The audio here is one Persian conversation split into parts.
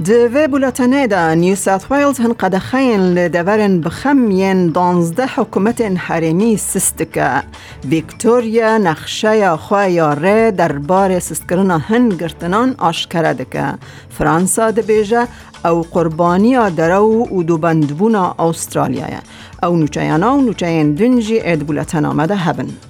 کردینه دوی بولتنه دا نیو ساوت ویلز هن قد خین لدورن بخمین دانزده حکومت حرمی سستکه ویکتوریا نقشه خواه یاره دربار سستکرنا هن گرتنان آشکره دکه فرانسا دبیجه او قربانی درو و دو بندبونا استرالیا او نوچیانا و نوچین دنجی اد بولتن آمده هبن.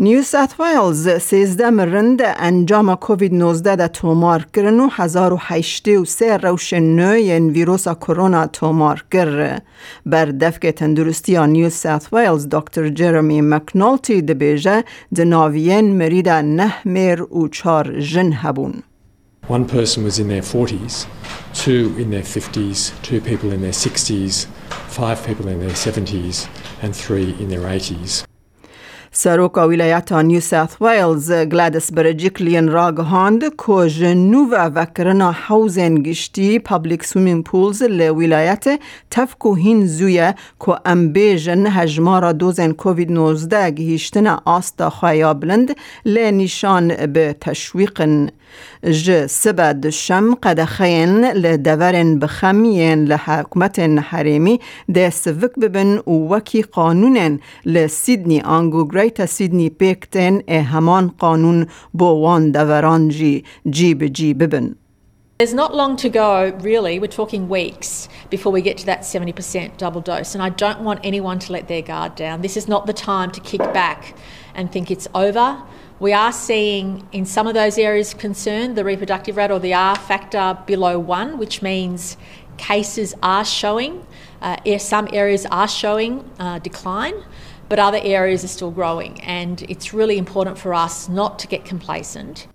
نیو سات ویلز سیزده مرند انجام کووید 19 دا تومار کرن و هزار و هشته و سه روش نوین ویروس کرونا تومار کر بر دفک تندرستی نیو سات ویلز دکتر جرمی مکنالتی دبیجه دناوین مرید نه میر و چار جن هبون One person was in their 40s, two in their 50s, two people in their 60s, five people in their 70s, and three in their 80s. سروک ولایت نیو ساوت ویلز گلادس گهاند که جنو و وکرنا حوزن گشتی پابلیک سویمین پولز لولایت تفکو هین زویه که ام بیجن هجمارا دوزن کووید 19 گهیشتن آستا خوایا بلند لنشان به تشویقن ج سبد شم قد خین لدورن بخمین لحکمت حریمی ده سوک ببن و وکی قانونن لسیدنی آنگو گریت سیدنی پیکتن اه همان قانون بو وان دوران جی جی بجی ببن There's not long to go, really. We're talking weeks before we get to that 70% double dose. And I don't want anyone to let their guard down. This is not the time to kick back and think it's over. We are seeing in some of those areas concerned the reproductive rate or the R factor below one, which means cases are showing. Uh, some areas are showing uh, decline, but other areas are still growing. And it's really important for us not to get complacent.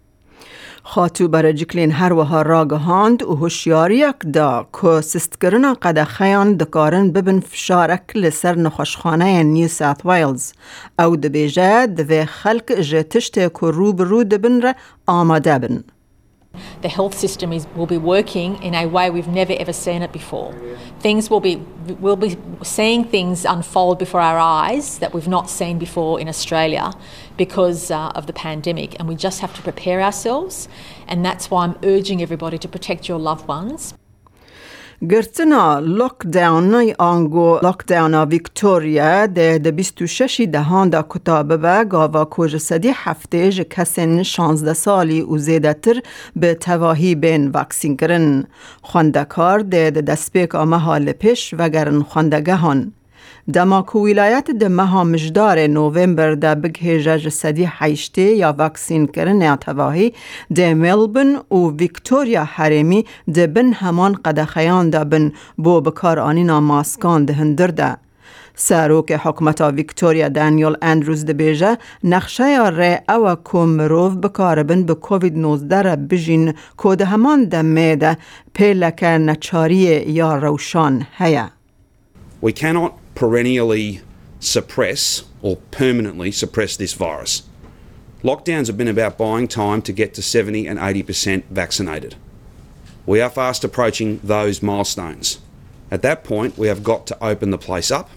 خاتو جکلین هر وها را گهاند و هوشیاریک دا که سستگرنا قد خیان دکارن ببن فشارک لسر نخوشخانه نیو ساوت ویلز او دبیجه دوی خلق جتشت که رو برو دبن را آماده بن. The health system is, will be working in a way we've never ever seen it before. Things will be, we'll be seeing things unfold before our eyes that we've not seen before in Australia because uh, of the pandemic, and we just have to prepare ourselves. And that's why I'm urging everybody to protect your loved ones. گرتنا لوکداون آنگو لوکداون ویکتوریا ده ده 26 دهان دا کتاب با گاوا کوج سدی هفته ج کسین 16 سالی و زیده تر به تواهی بین واکسین کرن. خواندکار ده ده دستپیک آمه حال پیش و گرن خواندگهان. دماکو ولایت د مها مجدار نوامبر د بگهیجه صدی حیشته یا واکسین کرن اتواهی د ملبن و ویکتوریا حرمی د بن همان قدخیان د بن بو بکار آنینا ماسکان ده هندر ده. سروک حکمت ویکتوریا دانیل اندروز ده بیجه نقشه ره او که مروف بکاربن به کووید 19 را بجین که ده همان ده میده پیلک نچاری یا روشان هیا. We cannot perennially suppress or permanently suppress this virus. Lockdowns have been about buying time to get to 70 and 80% vaccinated. We are fast approaching those milestones. At that point, we have got to open the place up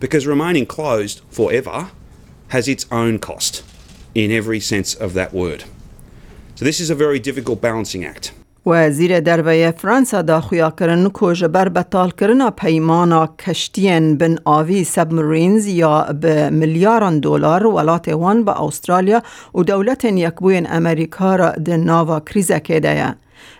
because remaining closed forever has its own cost in every sense of that word. So, this is a very difficult balancing act. وزیر دروی فرانسا دا خویا کرن کو جبر بطال کرنا پیمانا کشتین بن آوی سبمرینز یا به میلیاران دلار ولات وان با استرالیا و دولت یکبوین امریکا را د ناوا کریزه کده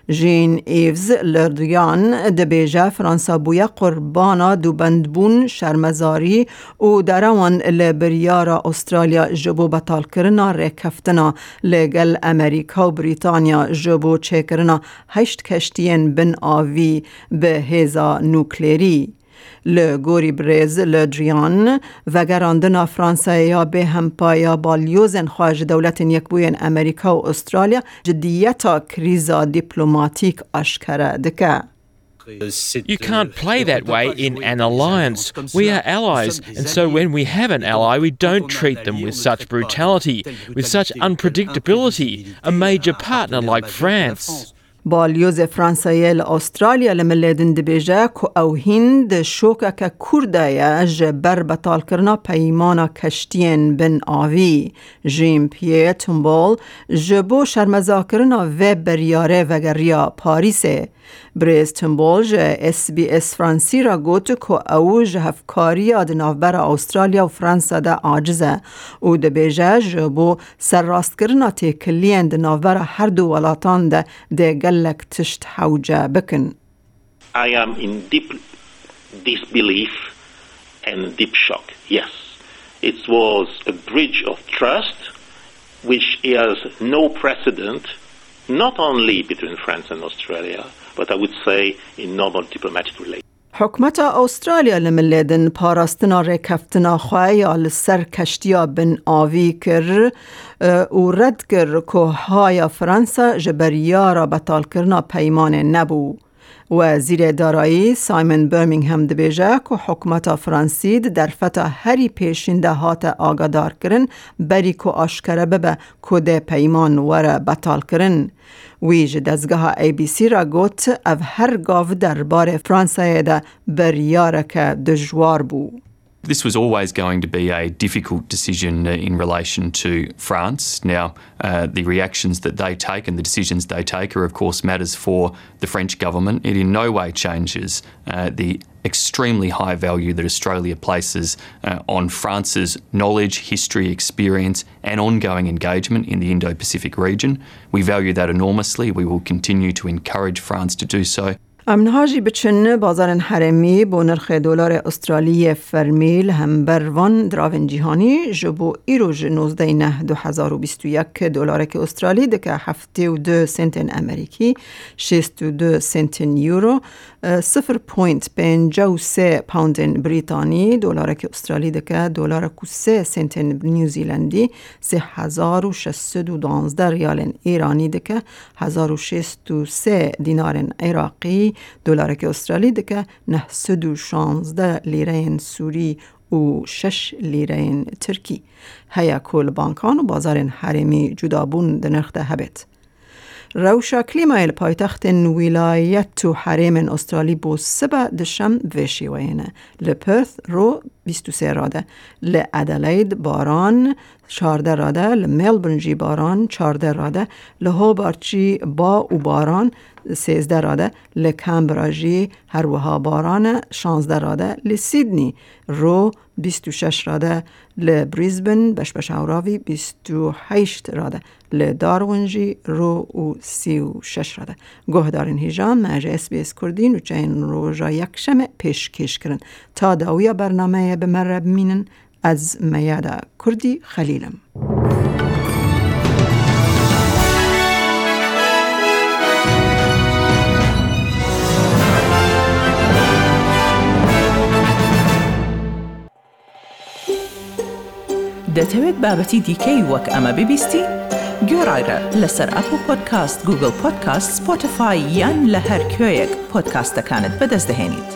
جین ایوز لردیان دبیجه فرانسا بویا قربانا دو بندبون شرمزاری و دروان لبریارا استرالیا جبو بطال کرنا رکفتنا لگل امریکا و بریتانیا جبو چه کرنا هشت کشتین بن آوی به هزا نوکلیری لگوری بریز لدریان و گراندنا فرانسا به همپایا بالیوزن خواج دولت یکبوین امریکا و استرالیا جدیتا کریزا دیپلوماتیک اشکره دکه. You can't play that way in an alliance. We are allies, and so when we have an ally, we don't treat them with such brutality, with such unpredictability. A major partner like France. بالیوز فرانسایی استرالیا لملیدن دبیجه که او هند شوکه که کرده جبر بطال کرنا پیمانا کشتین بن آوی. جیم پیه تنبول جبو کرنا و بریاره وگریا پاریسه بریز تنبول جه اس بی اس فرانسی را گوت که او جهفکاری آد نافبر استرالیا و فرانسا ده آجزه او دبیجه جبو سر راست کرنا تیکلین ده نافبر هر دو ولاتان ده ده گلک تشت حوجه بکن I am in deep disbelief and deep shock. Yes, it was a breach of trust which has no precedent, not only between France and Australia, but I would say in normal diplomatic relations. حکومت استرالیا لملیدن پاراستنا ریکفتنا خواه یا لسر کشتیا بن آوی کر و رد کر که های فرانسا جبریا را بطال کرنا پیمان نبو. وزیر دارایی سایمن برمینگهم دبیجه که حکومت فرانسی در فتا هری پیشنده هات آگادار کرن بری که آشکره ببه کده پیمان وره بطال کرن. ویج دزگاه ای بی سی را گوت او هر گاو دربار فرانسه ده بریارک دجوار بو. This was always going to be a difficult decision uh, in relation to France. Now, uh, the reactions that they take and the decisions they take are, of course, matters for the French government. It in no way changes uh, the extremely high value that Australia places uh, on France's knowledge, history, experience, and ongoing engagement in the Indo Pacific region. We value that enormously. We will continue to encourage France to do so. امنهاجی بچن بازار حرمی با نرخ دلار استرالی فرمیل هم بروان دراون جهانی جبو ایروج 19 نه 2021 دلار که استرالی دکه 72 سنت امریکی 62 سنت یورو 0.53 پوند بریتانی دلار که استرالی دکه دلار که 3 سنت نیوزیلندی 3612 ریال ایرانی دکه 1063 دینار عراقی دلار که استرالی دکه 916 لیره سوری و 6 لیره ترکی. هیا کل بانکان و بازار حرمی جدابون دنرخ ده هبت. روشا کلیمای پایتخت ولایت و حریم استرالی بو سبا دشم وشی وینه. لپرث رو 23 راده. لعدلید باران 14 راده لملبورن جی باران 14 راده لهوبارچی با و باران 13 راده لکمبرا جی هر وها باران 16 راده لسیدنی رو 26 راده لبریزبن بش بش اوراوی 28 راده لدارون جی رو و 36 راده. گوه دارین هیجان مجه اس بی اس کردین و چین روژا یک شمه پیش کش کرن. تا داویا برنامه بمرب مینن از میادا کردی خلیلم دەتەوێت بابەتی دیکەی وەک ئەمە ببیستی؟ گۆڕایرە لەسەر ئەپ و پۆدکاست گوگل پۆدکاست سپۆتفاای یان لە هەر کوێیەک پۆدکاستەکانت بەدەست دەێنیت.